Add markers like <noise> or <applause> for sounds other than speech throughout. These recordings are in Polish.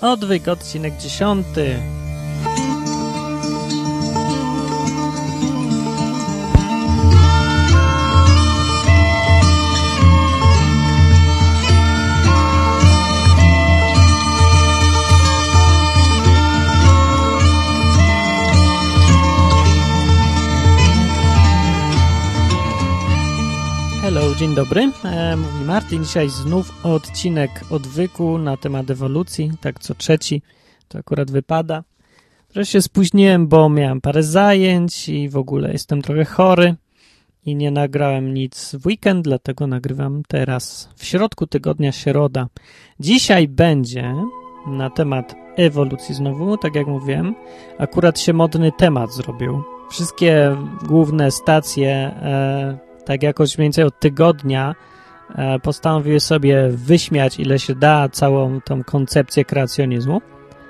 Odwyk, odcinek 10. dzień dobry. E, mówi Martin. Dzisiaj znów odcinek odwyku na temat ewolucji, tak co trzeci. To akurat wypada. Że się spóźniłem, bo miałem parę zajęć i w ogóle jestem trochę chory i nie nagrałem nic w weekend, dlatego nagrywam teraz w środku tygodnia środa. Dzisiaj będzie na temat ewolucji znowu, tak jak mówiłem. Akurat się modny temat zrobił. Wszystkie główne stacje e, tak jakoś więcej od tygodnia e, postanowiły sobie wyśmiać ile się da całą tą koncepcję kreacjonizmu,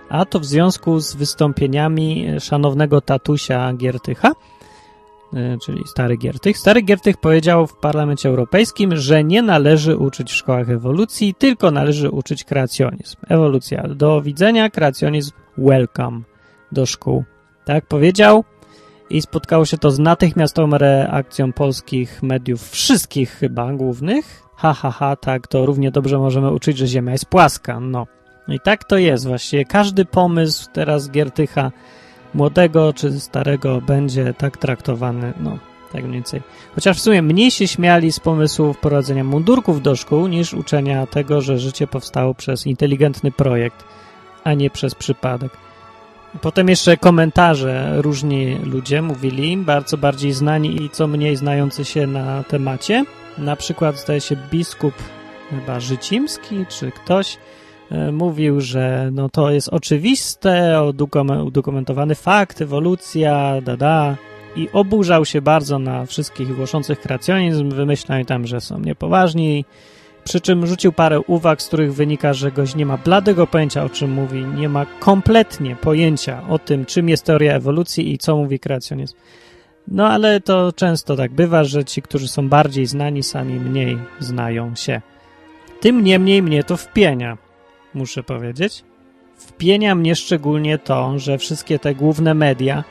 a to w związku z wystąpieniami szanownego tatusia Giertycha, e, czyli stary Giertych. Stary Giertych powiedział w Parlamencie Europejskim, że nie należy uczyć w szkołach ewolucji, tylko należy uczyć kreacjonizm. Ewolucja do widzenia, kreacjonizm welcome do szkół. Tak powiedział i spotkało się to z natychmiastową reakcją polskich mediów, wszystkich chyba głównych. Ha, ha, ha, tak, to równie dobrze możemy uczyć, że Ziemia jest płaska. No. no i tak to jest właściwie. Każdy pomysł teraz Giertycha, młodego czy starego, będzie tak traktowany, no, tak mniej więcej. Chociaż w sumie mniej się śmiali z pomysłu wprowadzenia mundurków do szkół, niż uczenia tego, że życie powstało przez inteligentny projekt, a nie przez przypadek. Potem jeszcze komentarze. Różni ludzie mówili, bardzo bardziej znani i co mniej znający się na temacie. Na przykład zdaje się biskup chyba Życimski czy ktoś e, mówił, że no to jest oczywiste, udokumentowany fakt, ewolucja, da i oburzał się bardzo na wszystkich głoszących kreacjonizm, wymyślał tam, że są niepoważni, przy czym rzucił parę uwag, z których wynika, że gość nie ma bladego pojęcia, o czym mówi, nie ma kompletnie pojęcia o tym, czym jest teoria ewolucji i co mówi kreacjonizm. No ale to często tak bywa, że ci, którzy są bardziej znani, sami mniej znają się. Tym niemniej mnie to wpienia, muszę powiedzieć. Wpienia mnie szczególnie to, że wszystkie te główne media,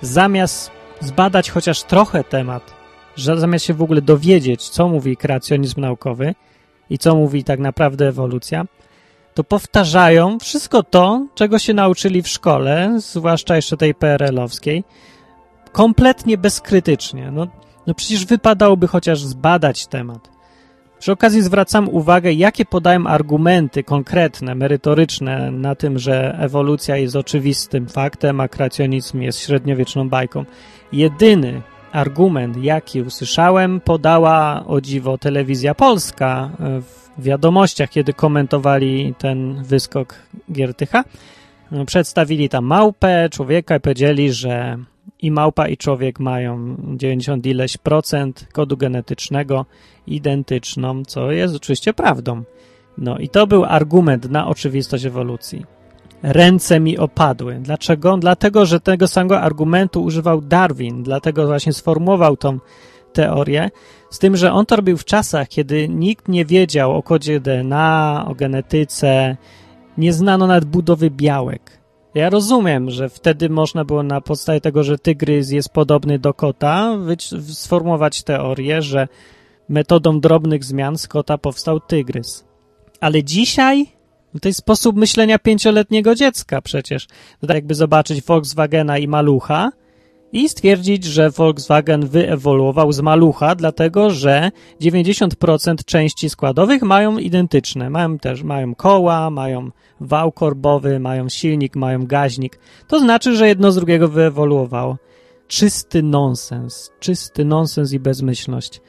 zamiast zbadać chociaż trochę temat, że zamiast się w ogóle dowiedzieć, co mówi kreacjonizm naukowy, i co mówi tak naprawdę ewolucja, to powtarzają wszystko to, czego się nauczyli w szkole, zwłaszcza jeszcze tej PRL-owskiej, kompletnie bezkrytycznie. No, no przecież wypadałoby chociaż zbadać temat. Przy okazji zwracam uwagę, jakie podają argumenty konkretne, merytoryczne na tym, że ewolucja jest oczywistym faktem, a kreacjonizm jest średniowieczną bajką. Jedyny argument, jaki usłyszałem, podała o dziwo telewizja polska w wiadomościach, kiedy komentowali ten wyskok Giertycha. Przedstawili tam małpę, człowieka i powiedzieli, że i małpa i człowiek mają 90 ileś procent kodu genetycznego identyczną, co jest oczywiście prawdą. No i to był argument na oczywistość ewolucji ręce mi opadły. Dlaczego? Dlatego, że tego samego argumentu używał Darwin, dlatego właśnie sformułował tą teorię, z tym, że on to robił w czasach, kiedy nikt nie wiedział o kodzie DNA, o genetyce, nie znano nawet budowy białek. Ja rozumiem, że wtedy można było na podstawie tego, że tygrys jest podobny do kota, sformułować teorię, że metodą drobnych zmian z kota powstał tygrys. Ale dzisiaj to jest sposób myślenia pięcioletniego dziecka przecież. To tak jakby zobaczyć Volkswagena i malucha i stwierdzić, że Volkswagen wyewoluował z malucha, dlatego że 90% części składowych mają identyczne. Mają też mają koła, mają wał korbowy, mają silnik, mają gaźnik. To znaczy, że jedno z drugiego wyewoluowało. Czysty nonsens, czysty nonsens i bezmyślność.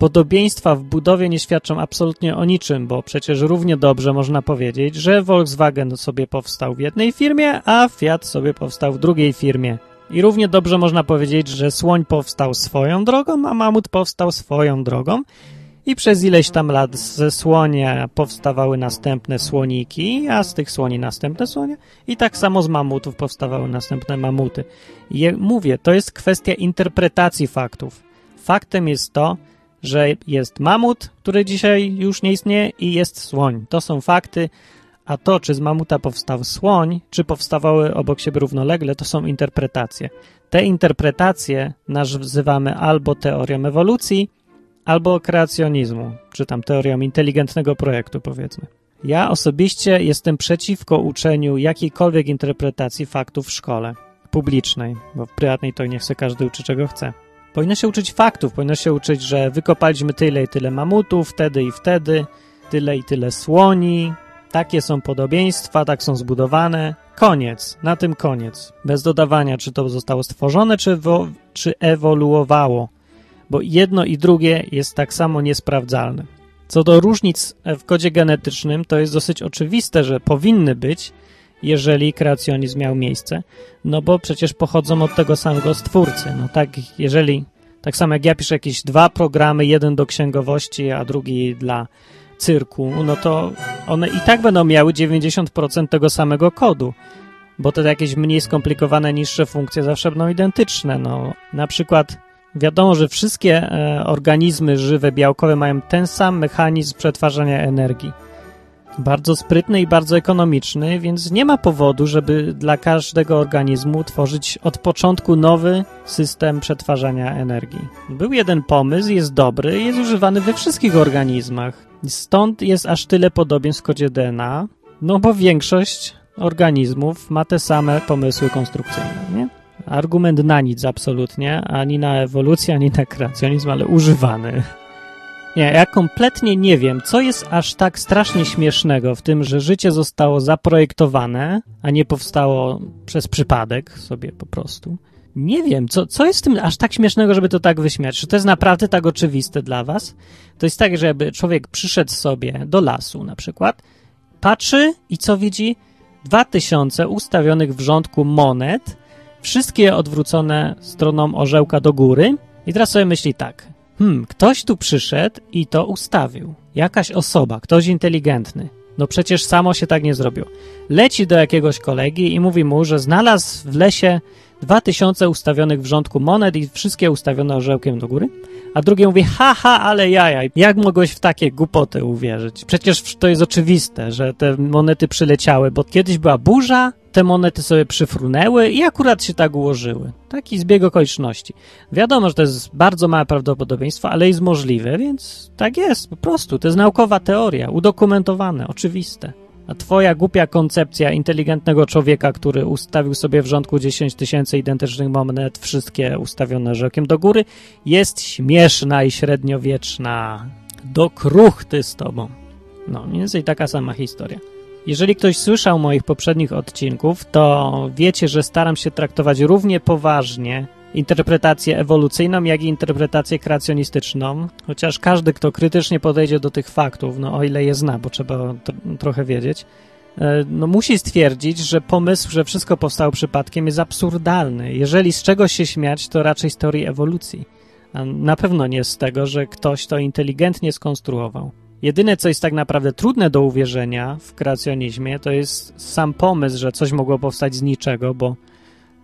Podobieństwa w budowie nie świadczą absolutnie o niczym, bo przecież równie dobrze można powiedzieć, że Volkswagen sobie powstał w jednej firmie, a Fiat sobie powstał w drugiej firmie. I równie dobrze można powiedzieć, że słoń powstał swoją drogą, a mamut powstał swoją drogą. I przez ileś tam lat ze słonia powstawały następne słoniki, a z tych słoni następne słonie. I tak samo z mamutów powstawały następne mamuty. I mówię, to jest kwestia interpretacji faktów. Faktem jest to, że jest mamut, który dzisiaj już nie istnieje i jest słoń. To są fakty, A to, czy z mamuta powstał słoń, czy powstawały obok siebie równolegle, to są interpretacje. Te interpretacje nazywamy albo teorią ewolucji, albo kreacjonizmu, czy tam teorią inteligentnego projektu, powiedzmy. Ja osobiście jestem przeciwko uczeniu jakiejkolwiek interpretacji faktów w szkole publicznej, bo w prywatnej to nie chce każdy uczy czego chce. Powinno się uczyć faktów, powinno się uczyć, że wykopaliśmy tyle i tyle mamutów, wtedy i wtedy, tyle i tyle słoni, takie są podobieństwa, tak są zbudowane. Koniec, na tym koniec. Bez dodawania, czy to zostało stworzone, czy, czy ewoluowało, bo jedno i drugie jest tak samo niesprawdzalne. Co do różnic w kodzie genetycznym, to jest dosyć oczywiste, że powinny być, jeżeli kreacjonizm miał miejsce, no bo przecież pochodzą od tego samego stwórcy. No tak, jeżeli, tak samo jak ja piszę jakieś dwa programy, jeden do księgowości, a drugi dla cyrku, no to one i tak będą miały 90% tego samego kodu, bo te jakieś mniej skomplikowane, niższe funkcje zawsze będą identyczne. No, na przykład wiadomo, że wszystkie e, organizmy żywe, białkowe mają ten sam mechanizm przetwarzania energii bardzo sprytny i bardzo ekonomiczny, więc nie ma powodu, żeby dla każdego organizmu tworzyć od początku nowy system przetwarzania energii. Był jeden pomysł, jest dobry, jest używany we wszystkich organizmach. Stąd jest aż tyle podobieństw w kodzie DNA, no bo większość organizmów ma te same pomysły konstrukcyjne, nie? Argument na nic absolutnie, ani na ewolucję, ani na kreacjonizm, ale używany. Nie, ja kompletnie nie wiem, co jest aż tak strasznie śmiesznego w tym, że życie zostało zaprojektowane, a nie powstało przez przypadek sobie po prostu. Nie wiem, co, co jest w tym aż tak śmiesznego, żeby to tak wyśmiać? Czy to jest naprawdę tak oczywiste dla was? To jest tak, żeby człowiek przyszedł sobie do lasu na przykład, patrzy i co widzi? Dwa tysiące ustawionych w rządku monet, wszystkie odwrócone stroną orzełka do góry i teraz sobie myśli tak, Hmm, ktoś tu przyszedł i to ustawił. Jakaś osoba, ktoś inteligentny. No przecież samo się tak nie zrobiło. Leci do jakiegoś kolegi i mówi mu, że znalazł w lesie dwa tysiące ustawionych w rządku monet i wszystkie ustawione orzełkiem do góry. A drugie mówi, haha, ale jaja, jak mogłeś w takie głupoty uwierzyć? Przecież to jest oczywiste, że te monety przyleciały, bo kiedyś była burza, te monety sobie przyfrunęły i akurat się tak ułożyły. Taki zbieg okoliczności. Wiadomo, że to jest bardzo małe prawdopodobieństwo, ale jest możliwe, więc tak jest, po prostu. To jest naukowa teoria, udokumentowane, oczywiste. A twoja głupia koncepcja inteligentnego człowieka, który ustawił sobie w rządku 10 tysięcy identycznych monet, wszystkie ustawione rzekiem do góry, jest śmieszna i średniowieczna. Do kruchty z tobą. No, mniej więcej taka sama historia. Jeżeli ktoś słyszał moich poprzednich odcinków, to wiecie, że staram się traktować równie poważnie interpretację ewolucyjną, jak i interpretację kreacjonistyczną, chociaż każdy, kto krytycznie podejdzie do tych faktów, no o ile je zna, bo trzeba trochę wiedzieć, e, no musi stwierdzić, że pomysł, że wszystko powstało przypadkiem jest absurdalny. Jeżeli z czegoś się śmiać, to raczej z teorii ewolucji. A na pewno nie z tego, że ktoś to inteligentnie skonstruował. Jedyne, co jest tak naprawdę trudne do uwierzenia w kreacjonizmie, to jest sam pomysł, że coś mogło powstać z niczego, bo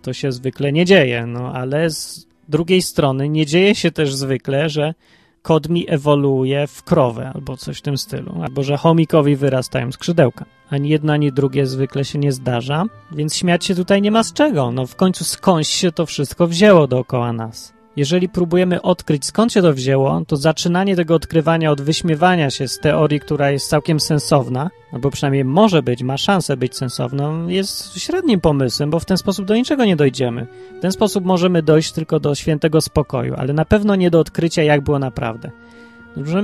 to się zwykle nie dzieje. No ale z drugiej strony nie dzieje się też zwykle, że kod mi ewoluuje w krowę albo coś w tym stylu, albo że chomikowi wyrastają skrzydełka. Ani jedno, ani drugie zwykle się nie zdarza, więc śmiać się tutaj nie ma z czego. No w końcu skądś się to wszystko wzięło dookoła nas jeżeli próbujemy odkryć skąd się to wzięło, to zaczynanie tego odkrywania od wyśmiewania się z teorii, która jest całkiem sensowna, albo przynajmniej może być, ma szansę być sensowną, jest średnim pomysłem, bo w ten sposób do niczego nie dojdziemy. W ten sposób możemy dojść tylko do świętego spokoju, ale na pewno nie do odkrycia, jak było naprawdę.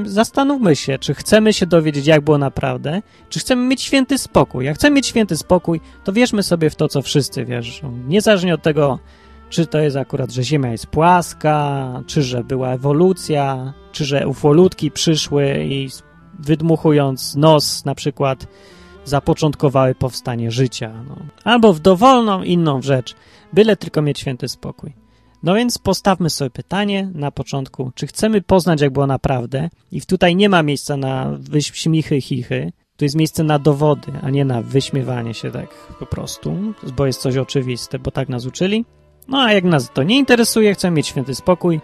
Zastanówmy się, czy chcemy się dowiedzieć, jak było naprawdę, czy chcemy mieć święty spokój. Jak chcemy mieć święty spokój, to wierzmy sobie w to, co wszyscy wierzą. Niezależnie od tego, czy to jest akurat, że Ziemia jest płaska, czy że była ewolucja, czy że ufolutki przyszły i wydmuchując nos na przykład zapoczątkowały powstanie życia. No. Albo w dowolną inną rzecz, byle tylko mieć święty spokój. No więc postawmy sobie pytanie na początku, czy chcemy poznać, jak było naprawdę i tutaj nie ma miejsca na wyśmichy, chichy, tu jest miejsce na dowody, a nie na wyśmiewanie się tak po prostu, bo jest coś oczywiste, bo tak nas uczyli. No a jak nas to nie interesuje, chcemy mieć święty spokój,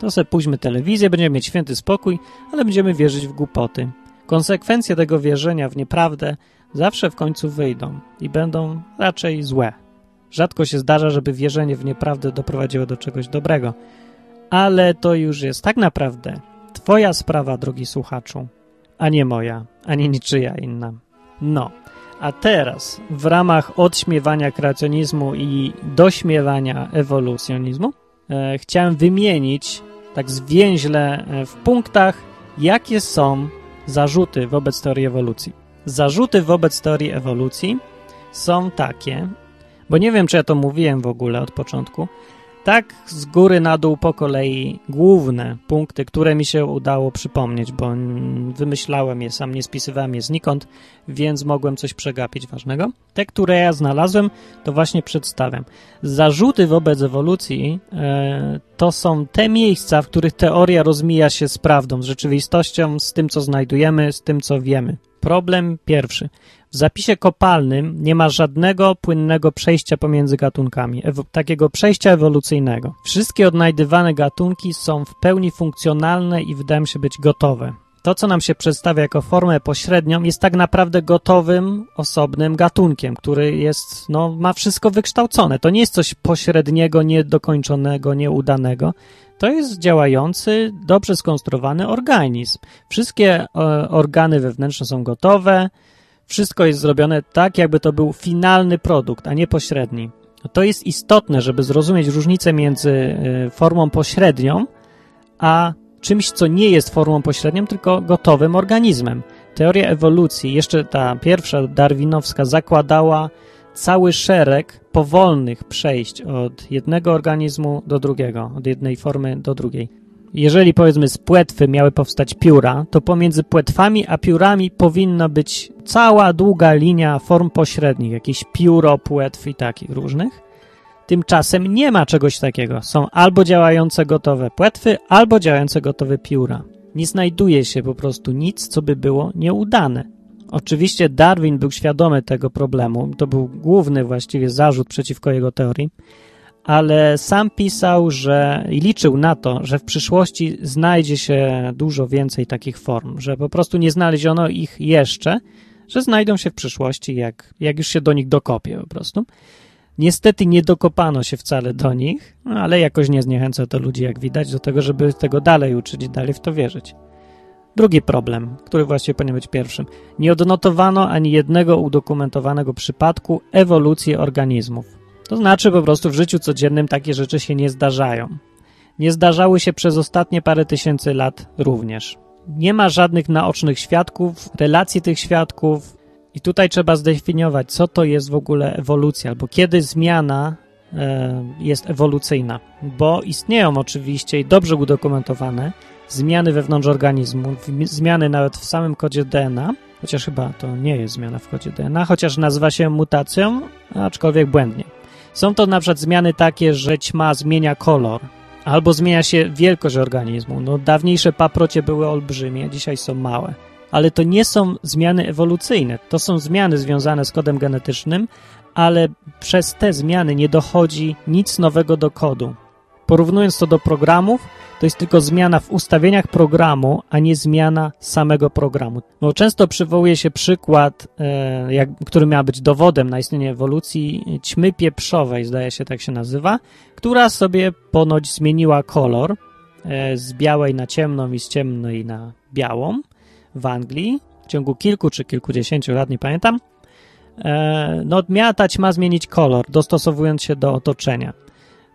to sobie pójdźmy telewizję, będziemy mieć święty spokój, ale będziemy wierzyć w głupoty. Konsekwencje tego wierzenia w nieprawdę zawsze w końcu wyjdą i będą raczej złe. Rzadko się zdarza, żeby wierzenie w nieprawdę doprowadziło do czegoś dobrego. Ale to już jest tak naprawdę Twoja sprawa, drogi słuchaczu, a nie moja, ani niczyja inna. No, a teraz w ramach odśmiewania kreacjonizmu i dośmiewania ewolucjonizmu e, chciałem wymienić tak zwięźle e, w punktach, jakie są zarzuty wobec teorii ewolucji. Zarzuty wobec teorii ewolucji są takie, bo nie wiem, czy ja to mówiłem w ogóle od początku, tak z góry na dół po kolei główne punkty, które mi się udało przypomnieć, bo wymyślałem je sam, nie spisywałem je znikąd, więc mogłem coś przegapić ważnego. Te, które ja znalazłem, to właśnie przedstawiam. Zarzuty wobec ewolucji e, to są te miejsca, w których teoria rozmija się z prawdą, z rzeczywistością, z tym, co znajdujemy, z tym, co wiemy. Problem pierwszy. W zapisie kopalnym nie ma żadnego płynnego przejścia pomiędzy gatunkami, takiego przejścia ewolucyjnego. Wszystkie odnajdywane gatunki są w pełni funkcjonalne i wydają się być gotowe. To, co nam się przedstawia jako formę pośrednią, jest tak naprawdę gotowym, osobnym gatunkiem, który jest, no, ma wszystko wykształcone. To nie jest coś pośredniego, niedokończonego, nieudanego. To jest działający, dobrze skonstruowany organizm. Wszystkie e, organy wewnętrzne są gotowe, wszystko jest zrobione tak, jakby to był finalny produkt, a nie pośredni. To jest istotne, żeby zrozumieć różnicę między e, formą pośrednią, a czymś, co nie jest formą pośrednią, tylko gotowym organizmem. Teoria ewolucji, jeszcze ta pierwsza darwinowska, zakładała cały szereg powolnych przejść od jednego organizmu do drugiego, od jednej formy do drugiej. Jeżeli powiedzmy z płetwy miały powstać pióra, to pomiędzy płetwami a piórami powinna być cała długa linia form pośrednich, jakieś pióro, płetw i takich różnych. Tymczasem nie ma czegoś takiego. Są albo działające gotowe płetwy, albo działające gotowe pióra. Nie znajduje się po prostu nic, co by było nieudane. Oczywiście Darwin był świadomy tego problemu, to był główny właściwie zarzut przeciwko jego teorii, ale sam pisał, że i liczył na to, że w przyszłości znajdzie się dużo więcej takich form, że po prostu nie znaleziono ich jeszcze, że znajdą się w przyszłości, jak, jak już się do nich dokopie po prostu. Niestety nie dokopano się wcale do nich, no ale jakoś nie zniechęca to ludzi, jak widać, do tego, żeby tego dalej uczyć dalej w to wierzyć. Drugi problem, który właściwie powinien być pierwszym. Nie odnotowano ani jednego udokumentowanego przypadku ewolucji organizmów. To znaczy po prostu w życiu codziennym takie rzeczy się nie zdarzają. Nie zdarzały się przez ostatnie parę tysięcy lat również. Nie ma żadnych naocznych świadków, relacji tych świadków, i tutaj trzeba zdefiniować, co to jest w ogóle ewolucja, albo kiedy zmiana e, jest ewolucyjna, bo istnieją oczywiście i dobrze udokumentowane zmiany wewnątrz organizmu, zmiany nawet w samym kodzie DNA, chociaż chyba to nie jest zmiana w kodzie DNA, chociaż nazywa się mutacją, aczkolwiek błędnie. Są to na przykład zmiany takie, że ćma zmienia kolor, albo zmienia się wielkość organizmu. No, dawniejsze paprocie były olbrzymie, dzisiaj są małe. Ale to nie są zmiany ewolucyjne, to są zmiany związane z kodem genetycznym, ale przez te zmiany nie dochodzi nic nowego do kodu. Porównując to do programów, to jest tylko zmiana w ustawieniach programu, a nie zmiana samego programu. Bo często przywołuje się przykład, e, jak, który miał być dowodem na istnienie ewolucji ćmy pieprzowej, zdaje się tak się nazywa, która sobie ponoć zmieniła kolor e, z białej na ciemną i z ciemnej na białą w Anglii w ciągu kilku czy kilkudziesięciu lat, nie pamiętam. E, no, miała ta ćma zmienić kolor, dostosowując się do otoczenia.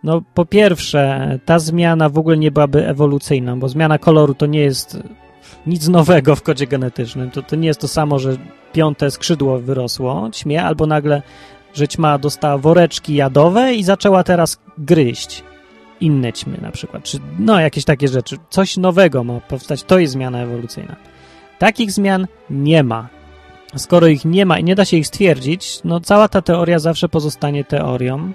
No, po pierwsze, ta zmiana w ogóle nie byłaby ewolucyjna, bo zmiana koloru to nie jest nic nowego w kodzie genetycznym. To, to nie jest to samo, że piąte skrzydło wyrosło ćmie, albo nagle, że ćma dostała woreczki jadowe i zaczęła teraz gryźć inne ćmy na przykład, czy no jakieś takie rzeczy. Coś nowego ma powstać, to jest zmiana ewolucyjna. Takich zmian nie ma. Skoro ich nie ma i nie da się ich stwierdzić, no cała ta teoria zawsze pozostanie teorią,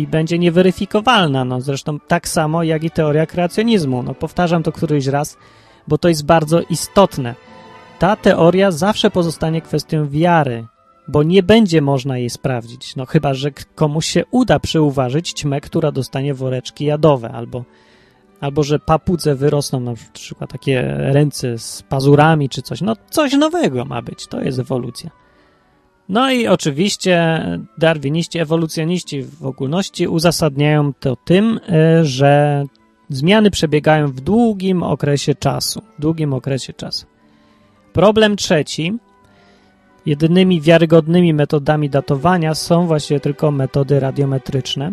i będzie nieweryfikowalna. No, zresztą tak samo jak i teoria kreacjonizmu. No, powtarzam to któryś raz, bo to jest bardzo istotne. Ta teoria zawsze pozostanie kwestią wiary, bo nie będzie można jej sprawdzić. No chyba, że komuś się uda przyuważyć ćmę, która dostanie woreczki jadowe, albo, albo że papudze wyrosną, na przykład takie ręce z pazurami czy coś. No coś nowego ma być, to jest ewolucja. No i oczywiście darwiniści, ewolucjoniści w ogólności uzasadniają to tym, e, że zmiany przebiegają w długim okresie czasu. W długim okresie czasu. Problem trzeci. Jedynymi wiarygodnymi metodami datowania są właśnie tylko metody radiometryczne.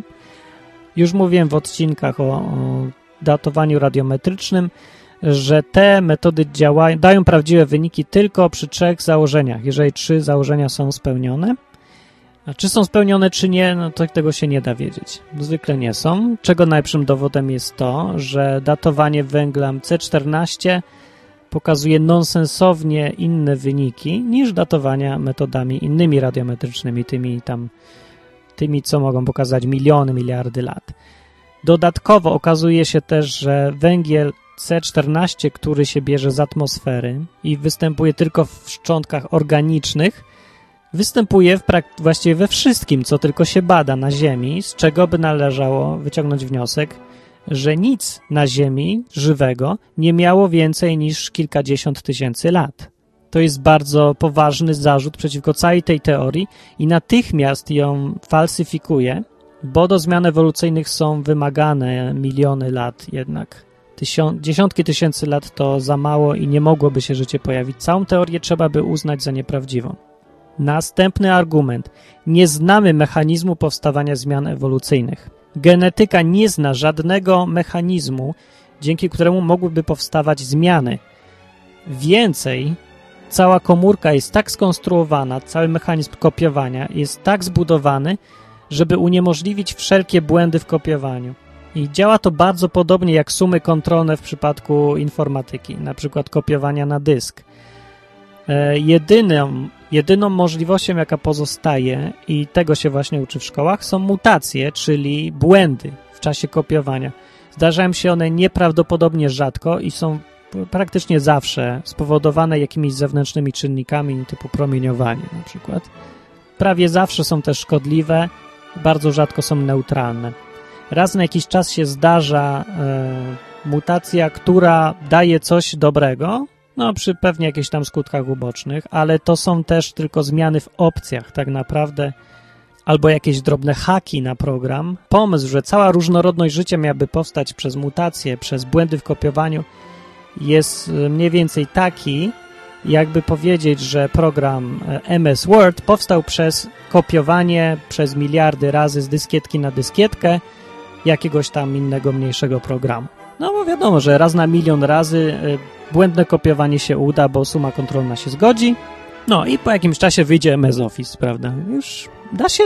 Już mówiłem w odcinkach o, o datowaniu radiometrycznym, że te metody działają, dają prawdziwe wyniki tylko przy trzech założeniach, jeżeli trzy założenia są spełnione. A czy są spełnione, czy nie, no to tego się nie da wiedzieć. Zwykle nie są, czego najlepszym dowodem jest to, że datowanie węglem C14 pokazuje nonsensownie inne wyniki niż datowania metodami innymi radiometrycznymi, tymi tam, tymi, co mogą pokazać miliony, miliardy lat. Dodatkowo okazuje się też, że węgiel C14, który się bierze z atmosfery i występuje tylko w szczątkach organicznych, występuje w właściwie we wszystkim, co tylko się bada na Ziemi, z czego by należało wyciągnąć wniosek, że nic na Ziemi żywego nie miało więcej niż kilkadziesiąt tysięcy lat. To jest bardzo poważny zarzut przeciwko całej tej teorii i natychmiast ją falsyfikuje, bo do zmian ewolucyjnych są wymagane miliony lat jednak. Dziesiątki tysięcy lat to za mało i nie mogłoby się życie pojawić. Całą teorię trzeba by uznać za nieprawdziwą. Następny argument. Nie znamy mechanizmu powstawania zmian ewolucyjnych. Genetyka nie zna żadnego mechanizmu, dzięki któremu mogłyby powstawać zmiany. Więcej, cała komórka jest tak skonstruowana, cały mechanizm kopiowania jest tak zbudowany, żeby uniemożliwić wszelkie błędy w kopiowaniu. I działa to bardzo podobnie jak sumy kontrolne w przypadku informatyki, na przykład kopiowania na dysk. E, jedyną, jedyną możliwością, jaka pozostaje, i tego się właśnie uczy w szkołach, są mutacje, czyli błędy w czasie kopiowania. Zdarzają się one nieprawdopodobnie rzadko i są praktycznie zawsze spowodowane jakimiś zewnętrznymi czynnikami typu promieniowanie na przykład. Prawie zawsze są też szkodliwe, bardzo rzadko są neutralne. Raz na jakiś czas się zdarza e, mutacja, która daje coś dobrego, no przy pewnie jakichś tam skutkach ubocznych, ale to są też tylko zmiany w opcjach tak naprawdę, albo jakieś drobne haki na program. Pomysł, że cała różnorodność życia miałaby powstać przez mutacje, przez błędy w kopiowaniu jest e, mniej więcej taki, jakby powiedzieć, że program e, MS Word powstał przez kopiowanie przez miliardy razy z dyskietki na dyskietkę jakiegoś tam innego, mniejszego programu. No bo wiadomo, że raz na milion razy e, błędne kopiowanie się uda, bo suma kontrolna się zgodzi. No i po jakimś czasie wyjdzie MS Office, prawda? Już da się?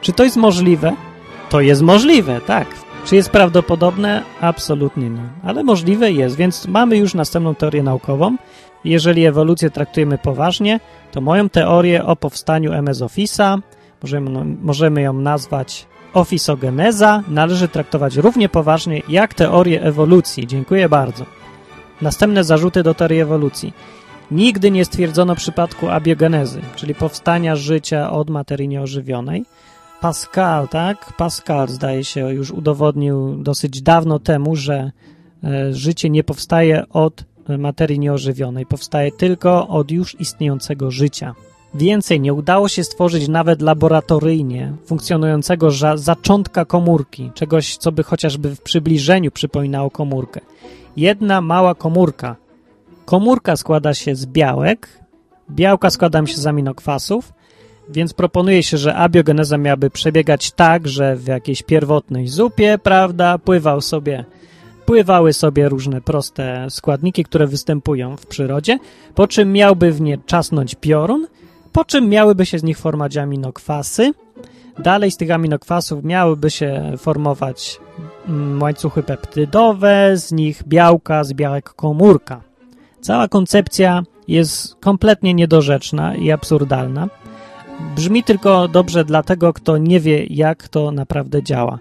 Czy to jest możliwe? To jest możliwe, tak. Czy jest prawdopodobne? Absolutnie nie. Ale możliwe jest, więc mamy już następną teorię naukową. Jeżeli ewolucję traktujemy poważnie, to moją teorię o powstaniu MS Office'a możemy, no, możemy ją nazwać ofisogeneza należy traktować równie poważnie jak teorię ewolucji. Dziękuję bardzo. Następne zarzuty do teorii ewolucji. Nigdy nie stwierdzono przypadku abiogenezy, czyli powstania życia od materii nieożywionej. Pascal, tak? Pascal zdaje się już udowodnił dosyć dawno temu, że e, życie nie powstaje od materii nieożywionej, powstaje tylko od już istniejącego życia. Więcej, nie udało się stworzyć nawet laboratoryjnie funkcjonującego zaczątka komórki, czegoś, co by chociażby w przybliżeniu przypominało komórkę. Jedna mała komórka. Komórka składa się z białek, białka składają się z aminokwasów, więc proponuje się, że abiogeneza miałaby przebiegać tak, że w jakiejś pierwotnej zupie, prawda, pływał sobie, pływały sobie różne proste składniki, które występują w przyrodzie, po czym miałby w nie czasnąć piorun, po czym miałyby się z nich formować aminokwasy. Dalej z tych aminokwasów miałyby się formować mm, łańcuchy peptydowe, z nich białka, z białek komórka. Cała koncepcja jest kompletnie niedorzeczna i absurdalna. Brzmi tylko dobrze dla tego, kto nie wie, jak to naprawdę działa.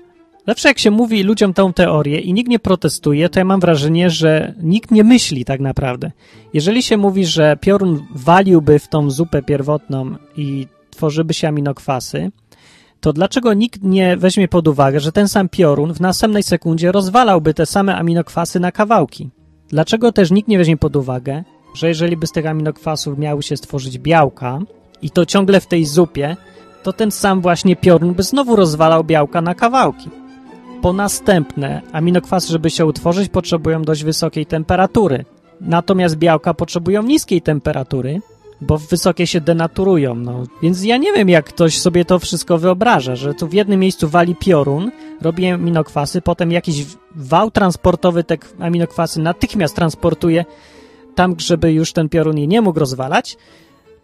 Zawsze jak się mówi ludziom tę teorię i nikt nie protestuje, to ja mam wrażenie, że nikt nie myśli tak naprawdę. Jeżeli się mówi, że piorun waliłby w tą zupę pierwotną i tworzyby się aminokwasy, to dlaczego nikt nie weźmie pod uwagę, że ten sam piorun w następnej sekundzie rozwalałby te same aminokwasy na kawałki? Dlaczego też nikt nie weźmie pod uwagę, że jeżeli by z tych aminokwasów miały się stworzyć białka i to ciągle w tej zupie, to ten sam właśnie piorun by znowu rozwalał białka na kawałki. Po następne, aminokwasy, żeby się utworzyć, potrzebują dość wysokiej temperatury. Natomiast białka potrzebują niskiej temperatury, bo wysokie się denaturują. No. Więc ja nie wiem, jak ktoś sobie to wszystko wyobraża, że tu w jednym miejscu wali piorun, robi aminokwasy, potem jakiś wał transportowy te aminokwasy natychmiast transportuje tam, żeby już ten piorun je nie mógł rozwalać.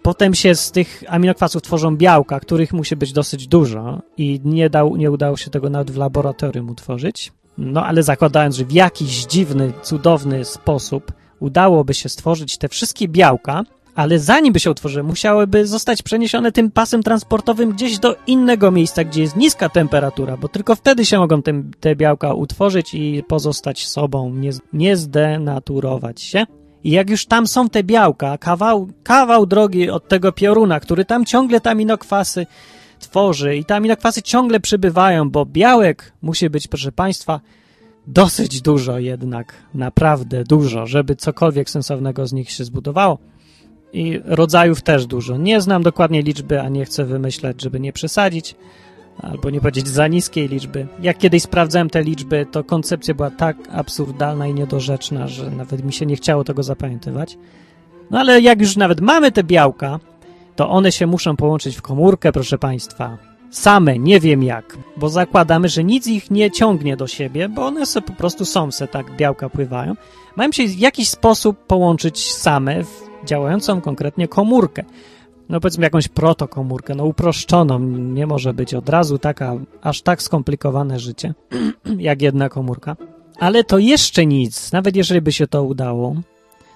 Potem się z tych aminokwasów tworzą białka, których musi być dosyć dużo i nie, dał, nie udało się tego nawet w laboratorium utworzyć. No ale zakładając, że w jakiś dziwny, cudowny sposób udałoby się stworzyć te wszystkie białka, ale zanim by się utworzyły, musiałyby zostać przeniesione tym pasem transportowym gdzieś do innego miejsca, gdzie jest niska temperatura, bo tylko wtedy się mogą te, te białka utworzyć i pozostać sobą, nie, nie zdenaturować się. I jak już tam są te białka, kawał, kawał drogi od tego pioruna, który tam ciągle te aminokwasy tworzy i te aminokwasy ciągle przybywają, bo białek musi być, proszę Państwa, dosyć dużo jednak, naprawdę dużo, żeby cokolwiek sensownego z nich się zbudowało. I rodzajów też dużo. Nie znam dokładnie liczby, a nie chcę wymyślać, żeby nie przesadzić, albo nie powiedzieć za niskiej liczby. Jak kiedyś sprawdzałem te liczby, to koncepcja była tak absurdalna i niedorzeczna, że nawet mi się nie chciało tego zapamiętywać. No ale jak już nawet mamy te białka, to one się muszą połączyć w komórkę, proszę Państwa. Same, nie wiem jak, bo zakładamy, że nic ich nie ciągnie do siebie, bo one sobie po prostu są, se tak białka pływają. Mają się w jakiś sposób połączyć same w działającą konkretnie komórkę. No powiedzmy jakąś protokomórkę, no uproszczoną, nie może być od razu taka, aż tak skomplikowane życie, <clears throat> jak jedna komórka. Ale to jeszcze nic, nawet jeżeli by się to udało,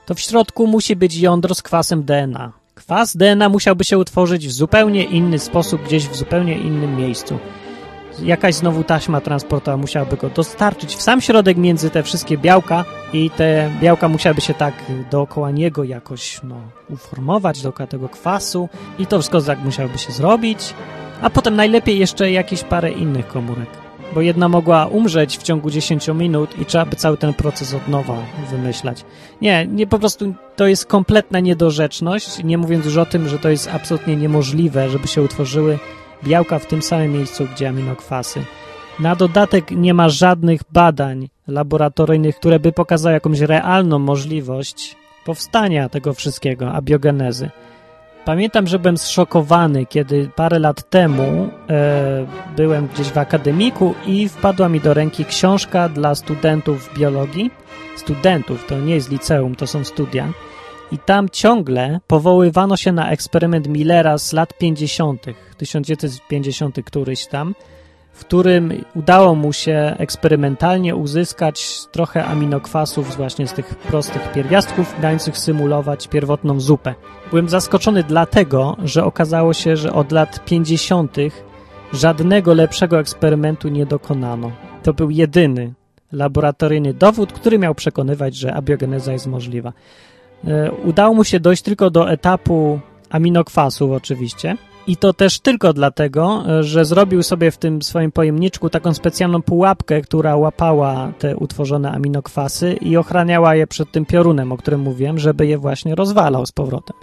to w środku musi być jądro z kwasem DNA. Kwas DNA musiałby się utworzyć w zupełnie inny sposób, gdzieś w zupełnie innym miejscu. Jakaś znowu taśma transportowa musiałaby go dostarczyć w sam środek między te wszystkie białka i te białka musiałyby się tak dookoła niego jakoś no, uformować, dookoła tego kwasu i to wszystko tak musiałoby się zrobić. A potem najlepiej jeszcze jakieś parę innych komórek bo jedna mogła umrzeć w ciągu 10 minut i trzeba by cały ten proces od nowa wymyślać. Nie, nie po prostu to jest kompletna niedorzeczność, nie mówiąc już o tym, że to jest absolutnie niemożliwe, żeby się utworzyły białka w tym samym miejscu, gdzie aminokwasy. Na dodatek nie ma żadnych badań laboratoryjnych, które by pokazały jakąś realną możliwość powstania tego wszystkiego, abiogenezy. Pamiętam, że byłem zszokowany, kiedy parę lat temu e, byłem gdzieś w akademiku i wpadła mi do ręki książka dla studentów biologii. Studentów, to nie jest liceum, to są studia. I tam ciągle powoływano się na eksperyment Millera z lat 50., 1950 któryś tam, w którym udało mu się eksperymentalnie uzyskać trochę aminokwasów właśnie z tych prostych pierwiastków, dających symulować pierwotną zupę. Byłem zaskoczony dlatego, że okazało się, że od lat 50. żadnego lepszego eksperymentu nie dokonano. To był jedyny laboratoryjny dowód, który miał przekonywać, że abiogeneza jest możliwa. E, udało mu się dojść tylko do etapu aminokwasów oczywiście, i to też tylko dlatego, że zrobił sobie w tym swoim pojemniczku taką specjalną pułapkę, która łapała te utworzone aminokwasy i ochraniała je przed tym piorunem, o którym mówiłem, żeby je właśnie rozwalał z powrotem.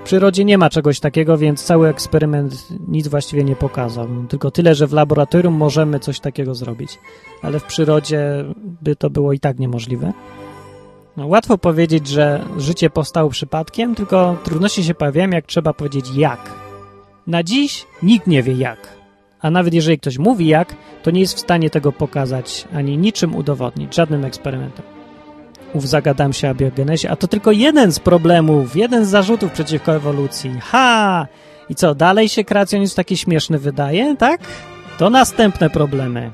W przyrodzie nie ma czegoś takiego, więc cały eksperyment nic właściwie nie pokazał. Tylko tyle, że w laboratorium możemy coś takiego zrobić, ale w przyrodzie by to było i tak niemożliwe. No, łatwo powiedzieć, że życie powstało przypadkiem, tylko trudności się pojawiają, jak trzeba powiedzieć jak. Na dziś nikt nie wie jak. A nawet jeżeli ktoś mówi jak, to nie jest w stanie tego pokazać ani niczym udowodnić, żadnym eksperymentem. Ów zagadam się o biogenezie, a to tylko jeden z problemów, jeden z zarzutów przeciwko ewolucji. Ha! I co, dalej się kreacjonizm taki śmieszny wydaje, tak? To następne problemy.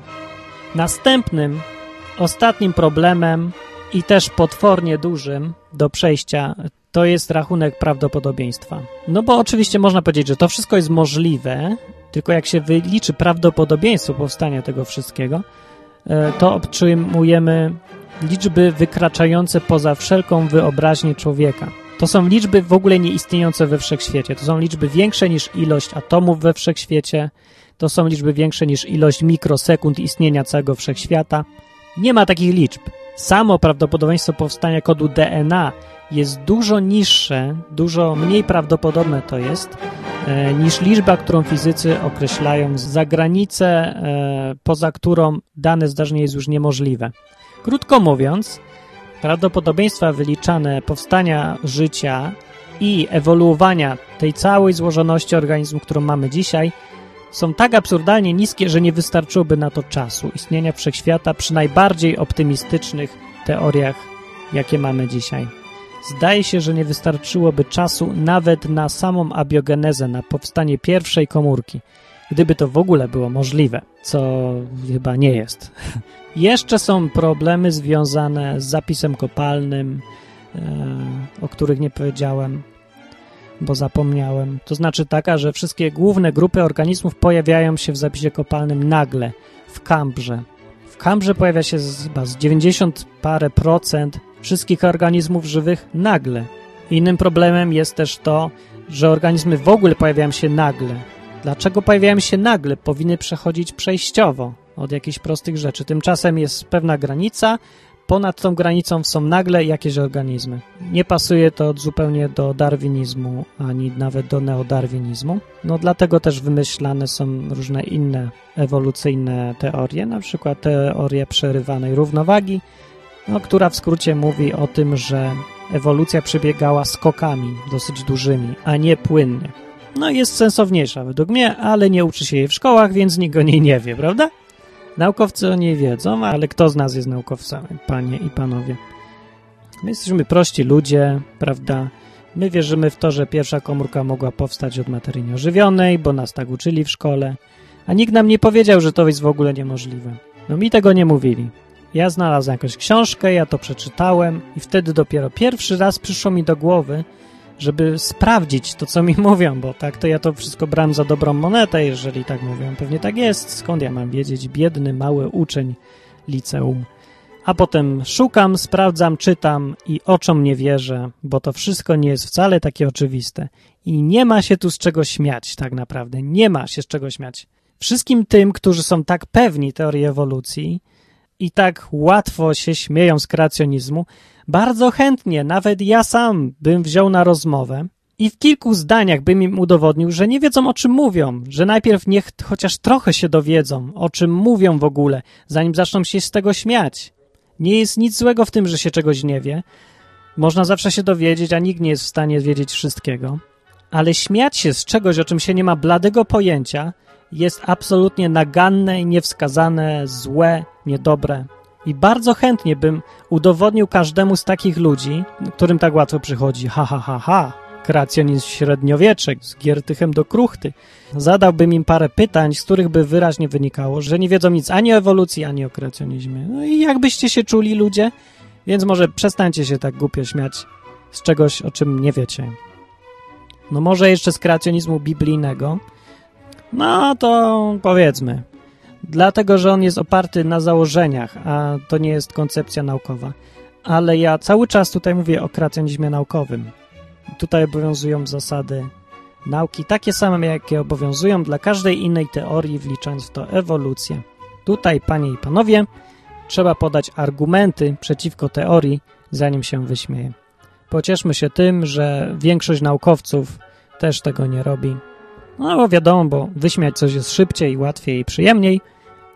Następnym, ostatnim problemem i też potwornie dużym do przejścia to jest rachunek prawdopodobieństwa. No bo oczywiście można powiedzieć, że to wszystko jest możliwe, tylko jak się wyliczy prawdopodobieństwo powstania tego wszystkiego, e, to otrzymujemy liczby wykraczające poza wszelką wyobraźnię człowieka. To są liczby w ogóle nieistniejące we wszechświecie. To są liczby większe niż ilość atomów we wszechświecie. To są liczby większe niż ilość mikrosekund istnienia całego wszechświata. Nie ma takich liczb. Samo prawdopodobieństwo powstania kodu DNA jest dużo niższe, dużo mniej prawdopodobne to jest, e, niż liczba, którą fizycy określają za granicę, e, poza którą dane zdarzenie jest już niemożliwe. Krótko mówiąc, prawdopodobieństwa wyliczane powstania życia i ewoluowania tej całej złożoności organizmu, którą mamy dzisiaj, są tak absurdalnie niskie, że nie wystarczyłoby na to czasu istnienia wszechświata przy najbardziej optymistycznych teoriach, jakie mamy dzisiaj. Zdaje się, że nie wystarczyłoby czasu nawet na samą abiogenezę, na powstanie pierwszej komórki, gdyby to w ogóle było możliwe, co chyba nie jest. <laughs> Jeszcze są problemy związane z zapisem kopalnym, e, o których nie powiedziałem, bo zapomniałem. To znaczy taka, że wszystkie główne grupy organizmów pojawiają się w zapisie kopalnym nagle, w kambrze. W kambrze pojawia się chyba z 90 parę procent wszystkich organizmów żywych nagle. Innym problemem jest też to, że organizmy w ogóle pojawiają się nagle. Dlaczego pojawiają się nagle? Powinny przechodzić przejściowo od jakichś prostych rzeczy. Tymczasem jest pewna granica, ponad tą granicą są nagle jakieś organizmy. Nie pasuje to zupełnie do darwinizmu, ani nawet do neodarwinizmu. No dlatego też wymyślane są różne inne ewolucyjne teorie, na przykład teoria przerywanej równowagi, no, która w skrócie mówi o tym, że ewolucja przebiegała skokami dosyć dużymi, a nie płynnie. No jest sensowniejsza według mnie, ale nie uczy się jej w szkołach, więc nikt o niej nie wie, prawda? Naukowcy o niej wiedzą, ale kto z nas jest naukowcami, panie i panowie? My jesteśmy prości ludzie, prawda? My wierzymy w to, że pierwsza komórka mogła powstać od materii nieożywionej, bo nas tak uczyli w szkole, a nikt nam nie powiedział, że to jest w ogóle niemożliwe. No mi tego nie mówili. Ja znalazłem jakąś książkę, ja to przeczytałem i wtedy dopiero pierwszy raz przyszło mi do głowy, żeby sprawdzić to, co mi <laughs> mówią, bo tak to ja to wszystko brałem za dobrą monetę, jeżeli tak mówią. Pewnie tak jest. Skąd ja mam wiedzieć? Biedny, mały uczeń liceum. A potem szukam, sprawdzam, czytam i oczom nie wierzę, bo to wszystko nie jest wcale takie oczywiste. I nie ma się tu z czego śmiać, tak naprawdę. Nie ma się z czego śmiać. Wszystkim tym, którzy są tak pewni teorii ewolucji i tak łatwo się śmieją z kreacjonizmu, bardzo chętnie, nawet ja sam bym wziął na rozmowę i w kilku zdaniach bym im udowodnił, że nie wiedzą o czym mówią, że najpierw niech chociaż trochę się dowiedzą, o czym mówią w ogóle, zanim zaczną się z tego śmiać. Nie jest nic złego w tym, że się czegoś nie wie. Można zawsze się dowiedzieć, a nikt nie jest w stanie wiedzieć wszystkiego. Ale śmiać się z czegoś, o czym się nie ma bladego pojęcia, jest absolutnie naganne i niewskazane, złe, niedobre. I bardzo chętnie bym udowodnił każdemu z takich ludzi, którym tak łatwo przychodzi, ha, ha, ha, ha, kreacjonizm średniowieczek, z Giertychem do kruchty. Zadałbym im parę pytań, z których by wyraźnie wynikało, że nie wiedzą nic ani o ewolucji, ani o kreacjonizmie. No i jakbyście się czuli ludzie? Więc może przestańcie się tak głupio śmiać z czegoś, o czym nie wiecie. No może jeszcze z kreacjonizmu biblijnego. No to powiedzmy, dlatego że on jest oparty na założeniach, a to nie jest koncepcja naukowa. Ale ja cały czas tutaj mówię o kreacjonizmie naukowym. Tutaj obowiązują zasady nauki takie same, jakie obowiązują dla każdej innej teorii, wliczając w to ewolucję. Tutaj, panie i panowie, trzeba podać argumenty przeciwko teorii, zanim się wyśmieje. Pocieszmy się tym, że większość naukowców też tego nie robi. No bo wiadomo, bo wyśmiać coś jest szybciej, łatwiej i przyjemniej,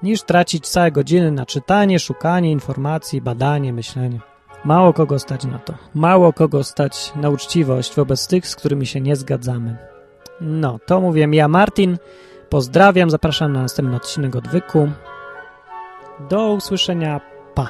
niż tracić całe godziny na czytanie, szukanie informacji, badanie, myślenie. Mało kogo stać na to. Mało kogo stać na uczciwość wobec tych, z którymi się nie zgadzamy. No, to mówię ja, Martin. Pozdrawiam, zapraszam na następny odcinek odwyku. Do usłyszenia. Pa!